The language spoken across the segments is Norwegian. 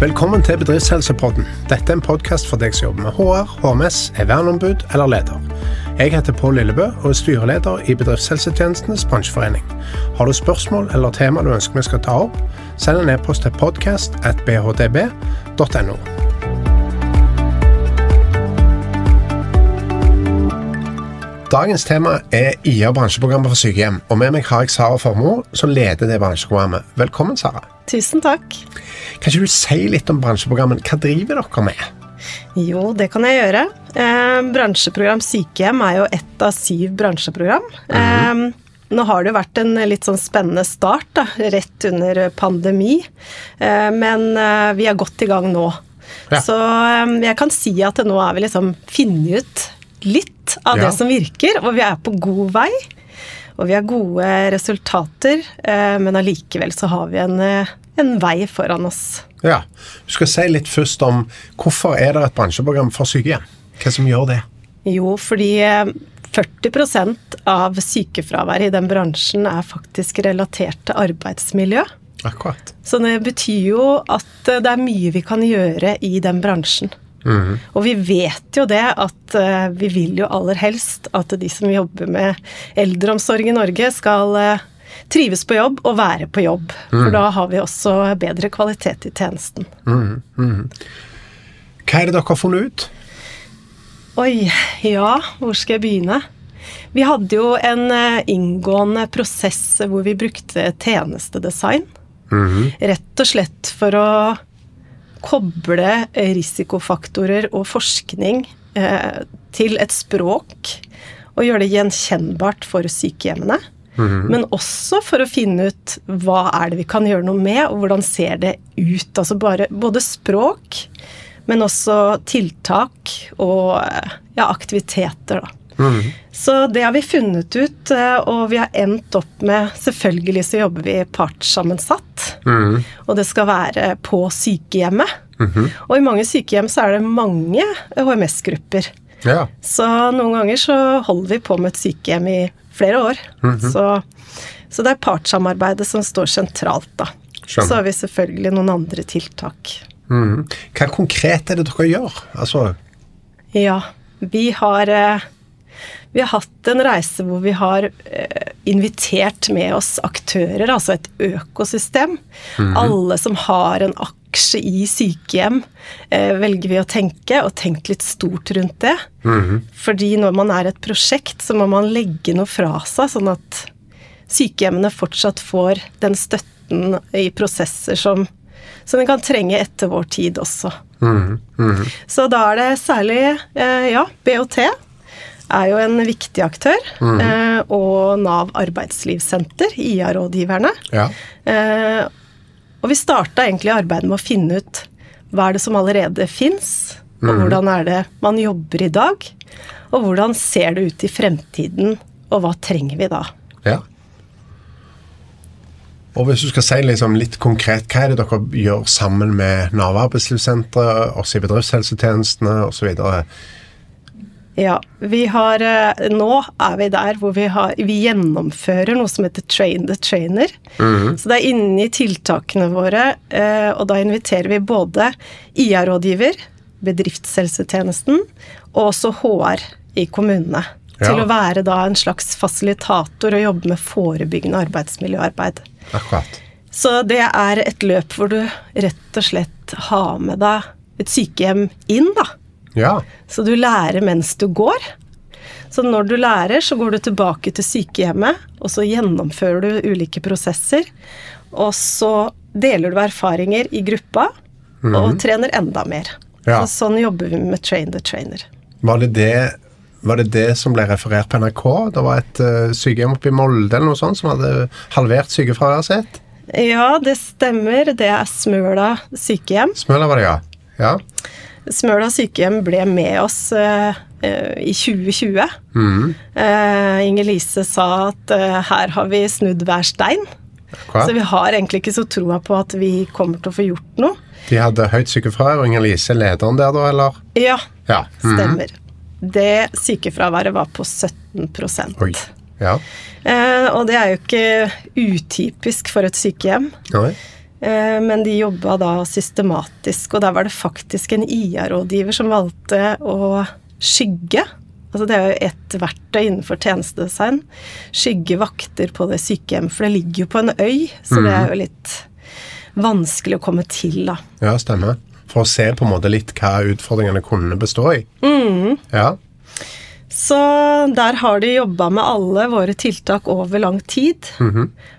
Velkommen til Bedriftshelsepodden. Dette er en podkast for deg som jobber med HR, HMS, er verneombud eller leder. Jeg heter Pål Lillebø og er styreleder i Bedriftshelsetjenestenes bransjeforening. Har du spørsmål eller tema du ønsker vi skal ta opp, send en e-post til podcast.bhdb.no. Dagens tema er IA bransjeprogrammet for sykehjem, og med meg har jeg Sara Formoe, som leder det bransjeprogrammet. Velkommen, Sara. Tusen takk. Kan ikke du si litt om bransjeprogrammet? Hva driver dere med? Jo, det kan jeg gjøre. Eh, bransjeprogram sykehjem er jo ett av syv bransjeprogram. Mm eh, nå har det jo vært en litt sånn spennende start, da, rett under pandemi. Eh, men eh, vi er godt i gang nå. Ja. Så eh, jeg kan si at nå er vi liksom funnet ut litt av ja. det som virker, og vi er på god vei. Og vi har gode resultater, eh, men allikevel så har vi en, en vei foran oss. Ja. Du skal si litt først om hvorfor er det et bransjeprogram for sykehjem? Hva som gjør det? Jo, fordi 40 eh, av sykefraværet i den bransjen er faktisk relatert til arbeidsmiljø. Akkurat. Så det betyr jo at det er mye vi kan gjøre i den bransjen. Mm. Og vi vet jo det at uh, vi vil jo aller helst at de som jobber med eldreomsorg i Norge, skal trives på jobb og være på jobb. Mm. For da har vi også bedre kvalitet i tjenesten. Mm. Hva er det dere har funnet ut? Oi, ja, hvor skal jeg begynne? Vi hadde jo en uh, inngående prosess hvor vi brukte tjenestedesign. Mhm. Rett og slett for å koble risikofaktorer og forskning eh, til et språk og gjøre det gjenkjennbart for sykehjemmene. Mm. Men også for å finne ut hva er det vi kan gjøre noe med, og hvordan ser det ut. Altså bare, både språk, men også tiltak og ja, aktiviteter, da. Mm. Så det har vi funnet ut, eh, og vi har endt opp med Selvfølgelig så jobber vi partssammensatt, mm. og det skal være på sykehjemmet. Mm -hmm. Og i mange sykehjem så er det mange HMS-grupper. Ja. Så noen ganger så holder vi på med et sykehjem i flere år. -hmm. Så, så, det er partssamarbeidet som står sentralt, da. Skjønner. Så har vi selvfølgelig noen andre tiltak. -hmm. Hva konkret er det dere gjør? Altså Ja, vi har eh, vi har hatt en reise hvor vi har eh, invitert med oss aktører, altså et økosystem. Mm. Alle som har en aksje i sykehjem, eh, velger vi å tenke, og tenkt litt stort rundt det. Mm. Fordi når man er et prosjekt, så må man legge noe fra seg, sånn at sykehjemmene fortsatt får den støtten i prosesser som, som de kan trenge etter vår tid også. Mm. Så da er det særlig, eh, ja, BOT er jo en viktig aktør. Mm. Eh, og Nav arbeidslivssenter, IA-rådgiverne. Ja. Eh, og vi starta egentlig arbeidet med å finne ut hva er det som allerede fins, og mm. hvordan er det man jobber i dag? Og hvordan ser det ut i fremtiden, og hva trenger vi da? Ja. Og hvis du skal si liksom litt konkret, hva er det dere gjør sammen med Nav arbeidslivssenteret, oss i bedriftshelsetjenestene osv.? Ja. Vi har eh, Nå er vi der hvor vi, har, vi gjennomfører noe som heter Train the Trainer. Mm. Så det er inni tiltakene våre, eh, og da inviterer vi både IA-rådgiver, bedriftshelsetjenesten og også HR i kommunene. Ja. Til å være da en slags fasilitator og jobbe med forebyggende arbeidsmiljøarbeid. Akkurat. Så det er et løp hvor du rett og slett har med deg et sykehjem inn, da. Ja. Så du lærer mens du går. Så når du lærer, så går du tilbake til sykehjemmet, og så gjennomfører du ulike prosesser. Og så deler du erfaringer i gruppa, mm. og trener enda mer. Ja. Så sånn jobber vi med Train the Trainer. Var det det, var det det som ble referert på NRK? Det var et uh, sykehjem oppe i Molde eller noe sånt som hadde halvert sykefraværet sitt? Ja, det stemmer. Det er Smøla sykehjem. Smøla var det, ja. ja. Smøla sykehjem ble med oss uh, i 2020. Mm. Uh, Inger Lise sa at uh, her har vi snudd hver stein. Hva? Så vi har egentlig ikke så troa på at vi kommer til å få gjort noe. De hadde høyt sykefravær, og Inger Lise lederen der da, eller? Ja, ja. Mm. stemmer. Det sykefraværet var på 17% Oi. Ja. og det er jo ikke utypisk for et sykehjem. Oi. Eh, men de jobba da systematisk, og der var det faktisk en IA-rådgiver som valgte å skygge. Altså det er jo et verktøy innenfor tjenestedesign. Skygge vakter på det sykehjemmet, for det ligger jo på en øy, så det er jo litt vanskelig å komme til, da. Ja, stemmer. For å se på en måte litt hva utfordringene kunne bestå i. Mm. Ja. Så der har de jobba med alle våre tiltak over lang tid.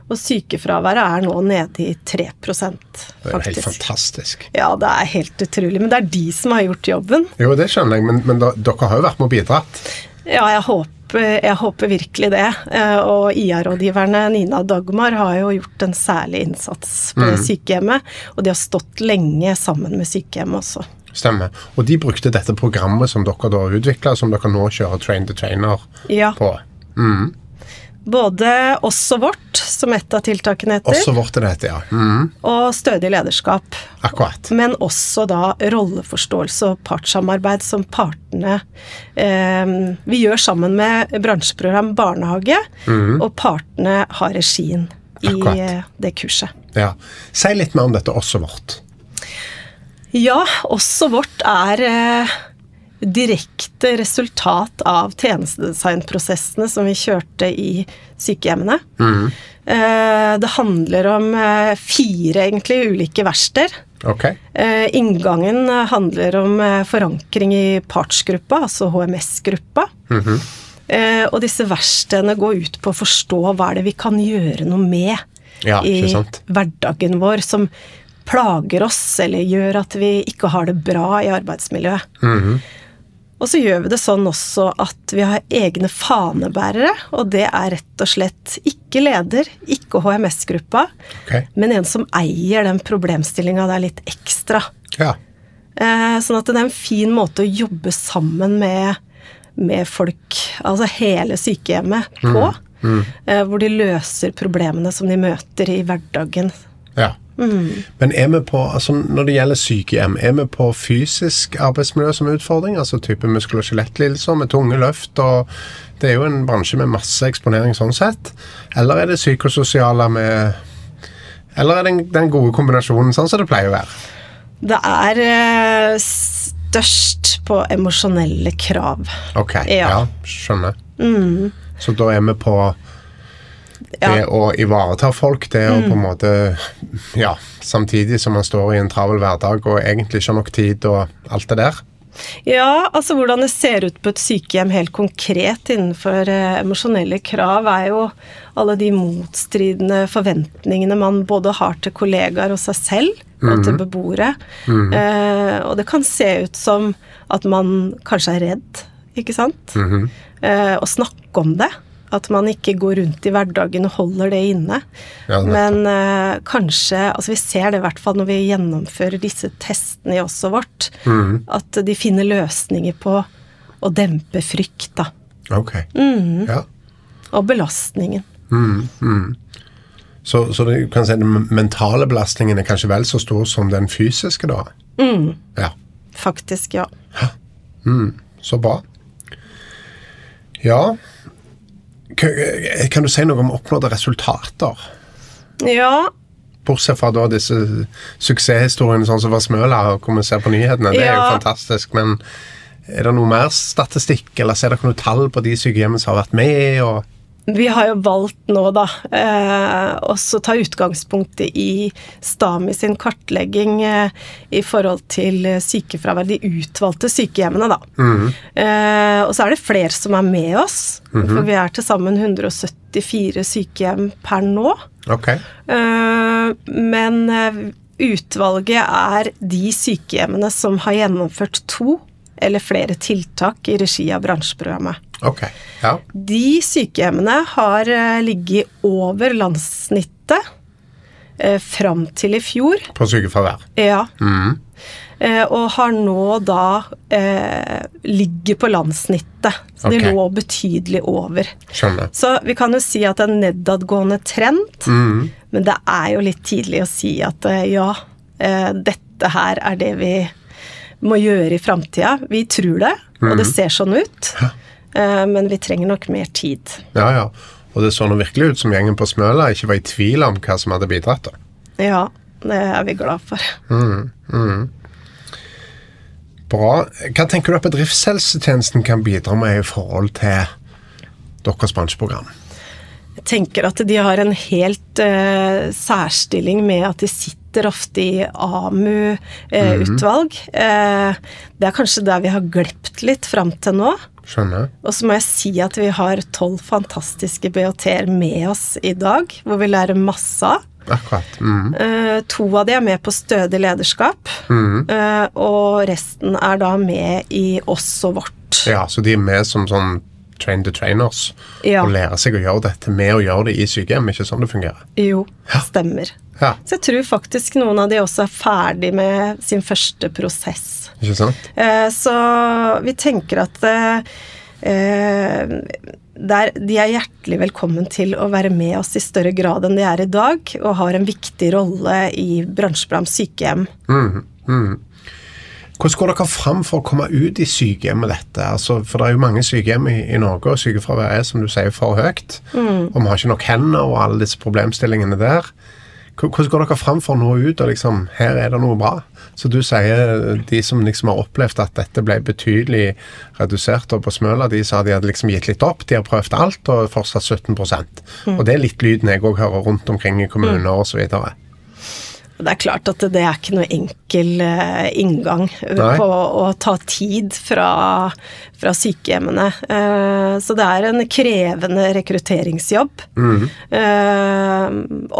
Og sykefraværet er nå nede i 3 faktisk. Det er jo helt fantastisk. Ja, det er helt utrolig. Men det er de som har gjort jobben. Jo, det skjønner jeg, men, men da, dere har jo vært med og bidratt. Ja, jeg håper, jeg håper virkelig det. Eh, Og IA-rådgiverne Nina og Dagmar har jo gjort en særlig innsats på det sykehjemmet. Og de har stått lenge sammen med sykehjemmet også. Stemmer. Og de brukte dette programmet som dere da utvikla, som dere nå kjører train the trainer Ja. på. Både oss og vårt, som et av tiltakene heter, Også vårt det heter, ja. Mm. og stødig lederskap. Akkurat. Men også da rolleforståelse og partssamarbeid som partene eh, Vi gjør sammen med bransjeprogram barnehage, og partene har regien i Akkurat. eh, det kurset. Ja. Si litt mer om dette også vårt. Ja, også vårt er eh, direkte resultat av tjenestedesignprosessene som vi kjørte i sykehjemmene. Eh, det handler om eh, fire egentlig ulike verksteder. Ok. Eh, inngangen handler om forankring i partsgruppa, altså HMS-gruppa. eh, og disse verkstedene går ut på å forstå hva er det vi kan gjøre noe med Ja, i hverdagen vår som plager oss, eller gjør at vi ikke har det bra i arbeidsmiljøet. Mhm. Og så gjør vi det sånn også at vi har egne fanebærere, og det er rett og slett ikke leder, ikke HMS-gruppa, okay. men en som eier den problemstillinga der litt ekstra. Ja. Eh, sånn at det er en fin måte å jobbe sammen med, med folk, altså hele sykehjemmet, på. Eh, hvor de løser problemene som de møter i hverdagen. ja. Men er vi på, altså når det gjelder sykehjem, er vi på fysisk arbeidsmiljø som utfordring? Altså type muskel- og skjelettlidelser med tunge løft og Det er jo en bransje med masse eksponering sånn sett. Eller er det psykososiale med Eller er det den, gode kombinasjonen, sånn som det pleier å være? Det er eh, størst på emosjonelle krav. Ok, Ja. ja, skjønner. Så da er vi på det å ivareta folk, det å på en måte Ja, samtidig som man står i en travel hverdag og egentlig ikke har nok tid og alt det der. Ja, altså hvordan det ser ut på et sykehjem helt konkret innenfor eh, emosjonelle krav, er jo alle de motstridende forventningene man både har til kollegaer og seg selv, og til beboere. Eh, og det kan se ut som at man kanskje er redd, ikke sant? eh, å snakke om det. At man ikke går rundt i hverdagen og holder det inne. Ja. Men eh, kanskje Altså vi ser det i hvert fall når vi gjennomfører disse testene i også vårt, mm. at de finner løsninger på å dempe frykt, da. Ok. Mm. Ja. Og belastningen. Så, så du kan si den mentale belastningen er kanskje vel så stor som den fysiske, da? Mm. Ja. Faktisk, ja. Så bra. Ja Kan du si noe om oppnådde resultater? Ja, Bortsett fra da disse suksesshistoriene sånn som Vassmøla, Smøla, hvor vi ser på nyhetene. Det er jo fantastisk. Men er det noe mer statistikk, eller ser dere noe tall på de sykehjemmene som har vært med? Og vi har jo valgt nå, da, eh, også ta utgangspunkt i Stami sin kartlegging eh, i forhold til sykefravær, de utvalgte sykehjemmene, da. Eh, og så er det flere som er med oss, for vi er til sammen 174 sykehjem per nå. Ok. Eh, men utvalget er de sykehjemmene som har gjennomført to eller flere tiltak i regi av bransjeprogrammet. ok. Ja. De sykehjemmene har eh, ligget over landssnittet eh, fram til i fjor. På sykefravær. Ja. Mm. Eh, og har nå da eh, ligger på landssnittet. Så okay. de lå betydelig over. Skjønner. Så vi kan jo si at det er en nedadgående trend, mm. men det er jo litt tidlig å si at eh, ja, eh, dette her er det vi må gjøre i framtida. Vi tror det, og det ser sånn ut, eh, men vi trenger nok mer tid. Ja, ja. Og det så nå virkelig ut som gjengen på Smøla ikke var i tvil om hva som hadde bidratt. da. Ja. det er vi glad for. Bra. Hva tenker du at bedriftshelsetjenesten kan bidra med i forhold til deres bransjeprogram? Tenker at de har en helt uh, særstilling med at de sitter ofte i AMU-utvalg. Uh, uh, det er kanskje der vi har glept litt fram til nå. Skjønner. Og så må jeg si at vi har tolv fantastiske BHT-er med oss i dag, hvor vi lærer masse av. Akkurat. Mm. Uh, to av de er med på stødig lederskap, Mm. uh, og resten er da med i oss og vårt. Ja, så de er med som sånn train the trainers Ja. og lære seg å gjøre dette med å gjøre det i sykehjem. Ikke sånn det fungerer. Jo, stemmer. Ja, Så jeg tror faktisk noen av de også er ferdig med sin første prosess. ikke sant? Eh, Så vi tenker at eh, der, de er hjertelig velkommen til å være med oss i større grad enn de er i dag, og har en viktig rolle i bransjeprogram sykehjem. Hvordan går dere fram for å komme ut i sykehjem med dette? Altså, for det er jo mange sykehjem i, i Norge, og sykefraværet er som du sier for høyt. Og vi har ikke nok hender og alle disse problemstillingene der. Hvordan går dere fram for å nå ut og liksom Her er det noe bra. Så du sier de som liksom har opplevd at dette ble betydelig redusert og på Smøla, de sa de hadde liksom gitt litt opp. De har prøvd alt og fortsatt 17 mm. Og det er litt lyden jeg òg hører rundt omkring i kommuner og osv. Og Det er klart at det er ikke noe enkel eh, inngang eh, Nei. på å ta tid fra, fra sykehjemmene. Eh, Så det er en krevende rekrutteringsjobb. Mm.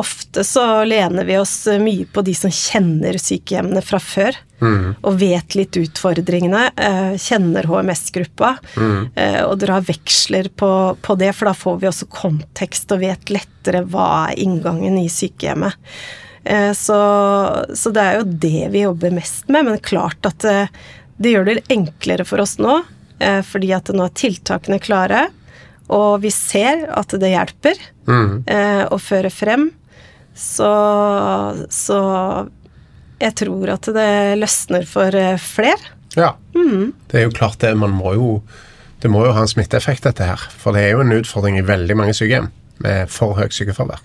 Ofte så lener vi oss mye på de som kjenner sykehjemmene fra før. Og vet litt utfordringene. eh, Kjenner HMS-gruppa. Mm. Og drar veksler på, på det, for da får vi også kontekst og vet lettere hva er inngangen i sykehjemmet. Eh, Så, så det er jo det vi jobber mest med, men klart at det, det gjør det enklere for oss nå, eh, fordi at nå er tiltakene klare, og vi ser at det hjelper mm. å føre frem. Så, så jeg tror at det løsner for eh, flere. Ja. Det er jo klart det. Man må jo Det må jo ha en smitteeffekt, dette her. For det er jo en utfordring i veldig mange sykehjem med for høyt sykefravær.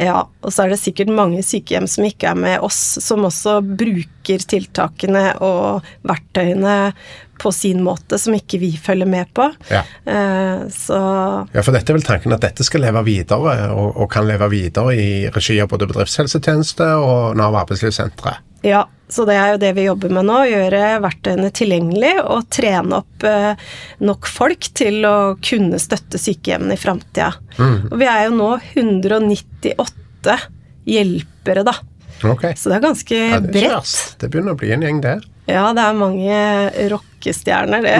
Ja, og så er det sikkert mange sykehjem som ikke er med oss, som også bruker tiltakene og verktøyene på sin måte, som ikke vi følger med på. Ja. Eh, så Ja, for dette er vel tanken at dette skal leve videre, og, og kan leve videre i regi av både bedriftshelsetjeneste og Nav arbeidslivssenteret. Ja, så det er jo det vi jobber med nå. Gjøre verktøyene tilgjengelig og trene opp eh, nok folk til å kunne støtte sykehjemmene i framtida. Og vi er jo nå 198 hjelpere, da. Okay. Så det er ganske Ja, det er bredt. Det begynner å bli en gjeng, det. Ja, det er mange rockestjerner, det.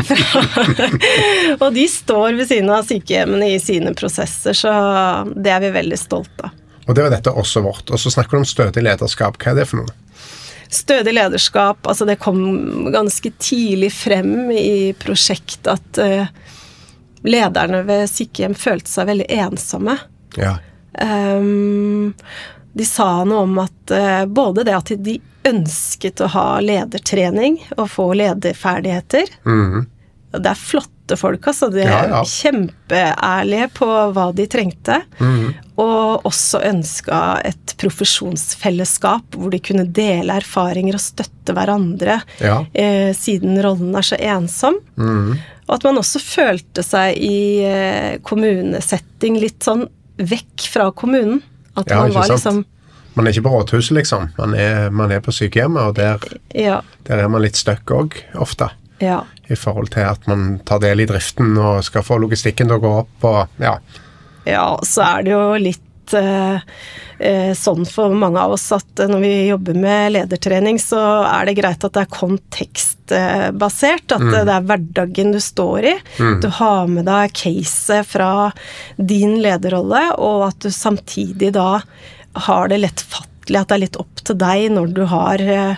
Og de står ved siden av sykehjemmene i sine prosesser, så det er vi veldig stolte av. Og det var dette også vårt. Og så snakker du om stødig lederskap. Hva er det for noe? Stødig lederskap, altså det kom ganske tidlig frem i prosjektet at uh, lederne ved sykehjem følte seg veldig ensomme. Ja. Um, de sa noe om at uh, både det at de ønsket å ha ledertrening og få lederferdigheter Det er flotte folk, altså. De er Ja, ja. kjempeærlige på hva de trengte. Og også ønska et profesjonsfellesskap hvor de kunne dele erfaringer og støtte hverandre, Ja. eh, siden rollen er så ensom. Og at man også følte seg i eh, kommunesetting litt sånn vekk fra kommunen. At man var sant? liksom Man er ikke på rådhuset, liksom. Man er, man er på sykehjemmet, og der, Ja. der er man litt stuck òg, ofte. Ja. I forhold til at man tar del i driften og skal få logistikken til å gå opp og ja. Ja, så er det jo litt eh, eh, sånn for mange av oss at eh, når vi jobber med ledertrening, så er det greit at det er kontekstbasert. At mm. det er hverdagen du står i. Du har med deg caset fra din lederrolle, og at du samtidig da har det lettfattelig, at det er litt opp til deg når du har eh,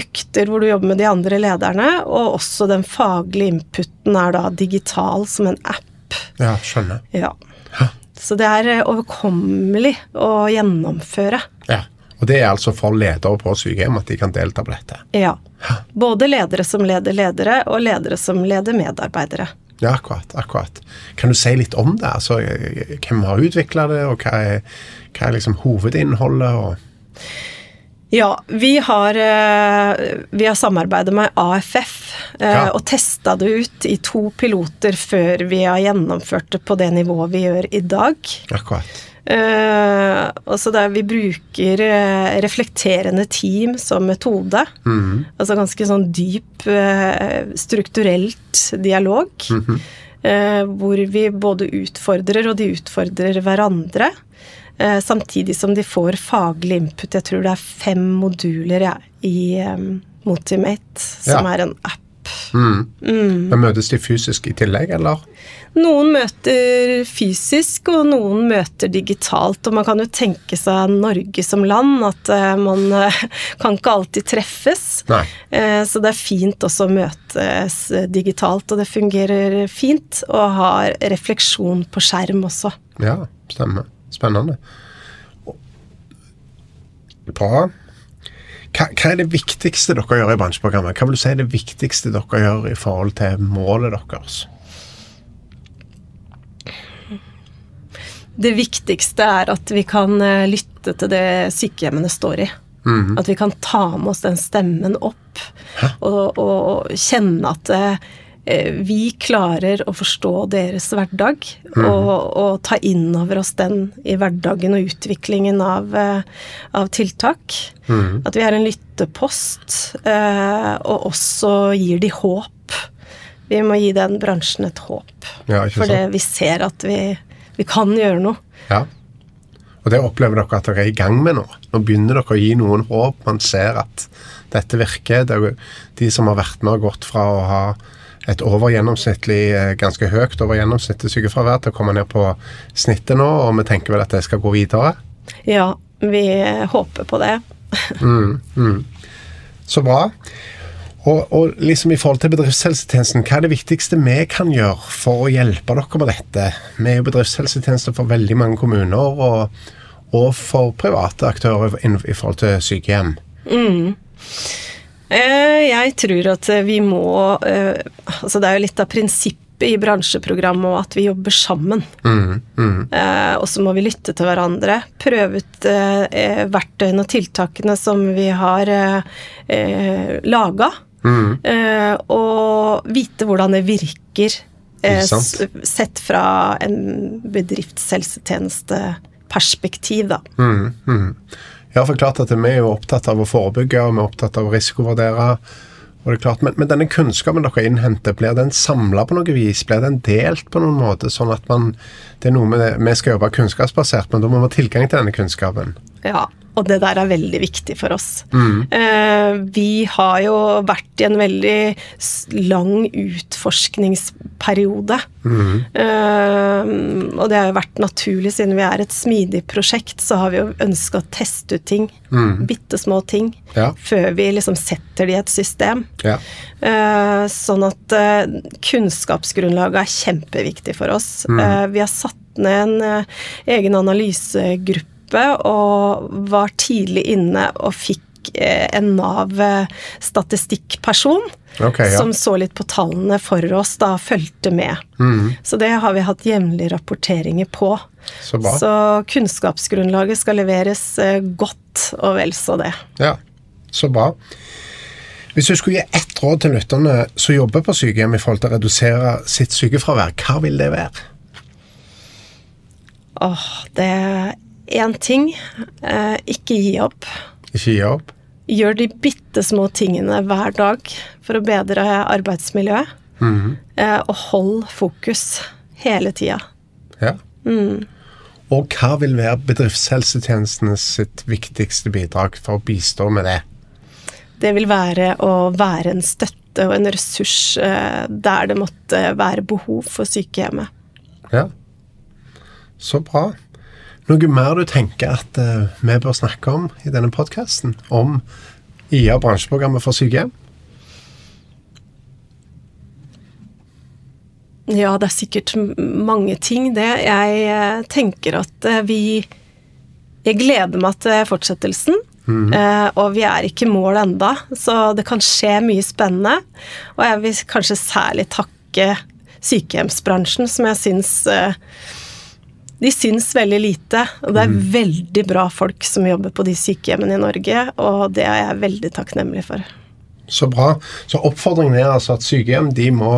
økter hvor du jobber med de andre lederne, og også den faglige inputen er da digital som en app. Ja, skjønner. Ja. Så det er eh, overkommelig å gjennomføre. Ja. Og det er altså for ledere på sykehjem at de kan delta på dette. Ja. Både ledere som leder ledere, og ledere som leder medarbeidere. Ja, akkurat. akkurat. Kan du si litt om det? Altså, eh, Hvem har utvikla det, og hva er, hva er liksom hovedinnholdet? Og Ja, vi har, vi har samarbeidet med AFF ja. og testa det ut i to piloter før vi har gjennomført det på det nivået vi gjør i dag. Akkurat. Uh, også der vi bruker uh, reflekterende team som metode. Mm. Altså ganske sånn dyp, uh, strukturelt dialog. Mm -hmm. hvor vi både utfordrer, og de utfordrer hverandre. samtidig som de får faglig input. Jeg tror det er fem moduler ja, i um, Motimate, som ja. er en app. Mm. Mm. Men møtes de fysisk i tillegg, eller? Noen møter fysisk, og noen møter digitalt. Og man kan jo tenke seg Norge som land, at uh, man uh, kan ikke alltid treffes. Nei. så det er fint også å møtes digitalt, og det fungerer fint. Og har refleksjon på skjerm også. Ja, stemmer. Spennende. Bra. Hva, hva, er det viktigste dere gjør i bransjeprogrammet? Hva vil du si er det viktigste dere gjør i forhold til målet deres? Det viktigste er at vi kan eh, lytte til det sykehjemmene står i. Mm. At vi kan ta med oss den stemmen opp og, og, kjenne at eh, vi klarer å forstå deres hverdag mm. og, og, ta inn over oss den i hverdagen og utviklingen av, eh, av tiltak. Mm. At vi er en lyttepost, eh, og også gir de håp. Vi må gi den bransjen et håp. Ja, for vi ser at vi vi kan gjøre noe. Ja. Og det opplever dere at dere er i gang med nå. Nå begynner dere å gi noen håp. Man ser at dette virker. Er de som har vært med og gått fra å ha et overgjennomsnittlig, eh, ganske høyt over gjennomsnittet sykefravær til å komme ned på snittet nå, og vi tenker vel at det skal gå videre? Ja, vi håper på det. mm, mm. Så bra. Og, og, liksom i forhold til bedriftshelsetjenesten, hva er det viktigste vi kan gjøre for å hjelpe dere med dette? Vi er jo bedriftshelsetjeneste for veldig mange kommuner, og, og for private aktører i, i forhold til sykehjem. Mm. Eh, jeg tror at vi må eh, Altså det er jo litt av prinsippet i bransjeprogrammet og at vi jobber sammen. Mm, mm. Eh, og så må vi lytte til hverandre. Prøve ut verktøyene og tiltakene som vi har eh, laga. Mm. Uh, og vite hvordan det virker sett fra en bedriftshelsetjenesteperspektiv, da. Ja, for klart at vi er jo opptatt av å forebygge, og vi er opptatt av å risikovurdere. Og det er klart, men, men denne kunnskapen dere innhenter, blir den samla på noe vis? Blir den delt på noen måte, sånn at man Det er noe med det, vi skal jobbe kunnskapsbasert, men da må vi ha tilgang til denne kunnskapen? Ja, og det der er veldig viktig for oss. Mm. Eh, vi har jo vært i en veldig lang utforskningsperiode. Mm. Eh, og det har jo vært naturlig, siden vi er et smidig prosjekt, så har vi jo ønska å teste ut ting. Mm. Bitte små ting. Ja. Før vi liksom setter det i et system. Ja. Eh, sånn at kunnskapsgrunnlaget er kjempeviktig for oss. Mm. Vi har satt ned en egen analysegruppe gruppe og var tidlig inne og fikk eh, en Nav-statistikkperson. Okay, ja. Som så litt på tallene for oss, da fulgte med. Mm. Så det har vi hatt jevnlige rapporteringer på. Så, så, kunnskapsgrunnlaget skal leveres eh, godt, og vel så det. Ja, så bra. Hvis du skulle gi ett råd til lytterne som jobber på sykehjem i forhold til å redusere sitt sykefravær, hva vil det være? Åh, det én ting. Eh, ikke gi opp. Ikke gi opp? Gjør de bitte små tingene hver dag for å bedre arbeidsmiljøet. Mm -hmm. eh, og hold fokus hele tida. Ja. Mm. Og hva vil være bedriftshelsetjenestene sitt viktigste bidrag for å bistå med det? Det vil være å være en støtte og en ressurs eh, der det måtte være behov for sykehjemmet. Ja. Så bra. Noe mer du tenker at uh, vi bør snakke om i denne podkasten? Om IA bransjeprogrammet for sykehjem? Ja, det er sikkert mange ting, det. Jeg uh, tenker at uh, vi Jeg gleder meg til fortsettelsen. Mm -hmm. og vi er ikke i mål enda, så det kan skje mye spennende. Og jeg vil kanskje særlig takke sykehjemsbransjen, som jeg syns De syns veldig lite, og det er veldig bra folk som jobber på de sykehjemmene i Norge, og det er jeg veldig takknemlig for. Så bra. Så oppfordringen er altså at sykehjem de må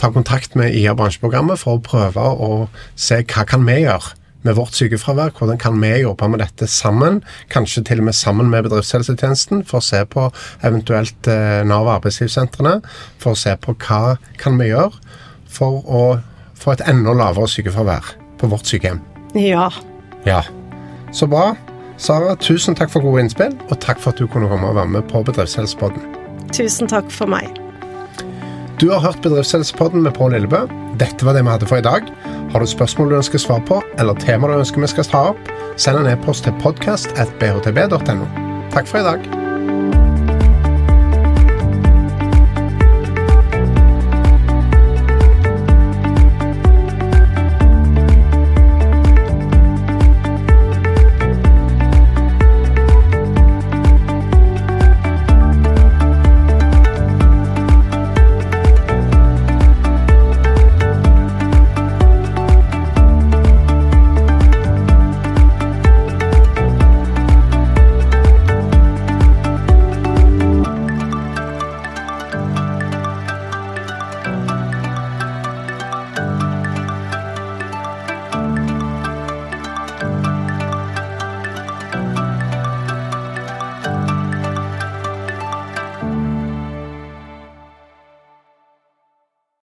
ta kontakt med IA bransjeprogrammet for å prøve å se hva kan vi gjøre med vårt sykefravær. Hvordan kan vi jobbe med dette sammen, kanskje til og med sammen med bedriftshelsetjenesten, for å se på eventuelt Nav og arbeidslivssentrene, for å se på hva kan vi gjøre for å få et enda lavere sykefravær på vårt sykehjem. Ja. Ja. Så bra. Sara, tusen takk for gode innspill, og takk for at du kunne komme og være med på Bedriftshelsepodden. Tusen takk for meg. Du har hørt Bedriftshelsepodden med Pål Lillebø. Dette var det vi hadde for i dag. Har du spørsmål du ønsker svar på, eller tema du ønsker vi skal ta opp, send en e-post til podkast.bhtb.no. Takk for i dag.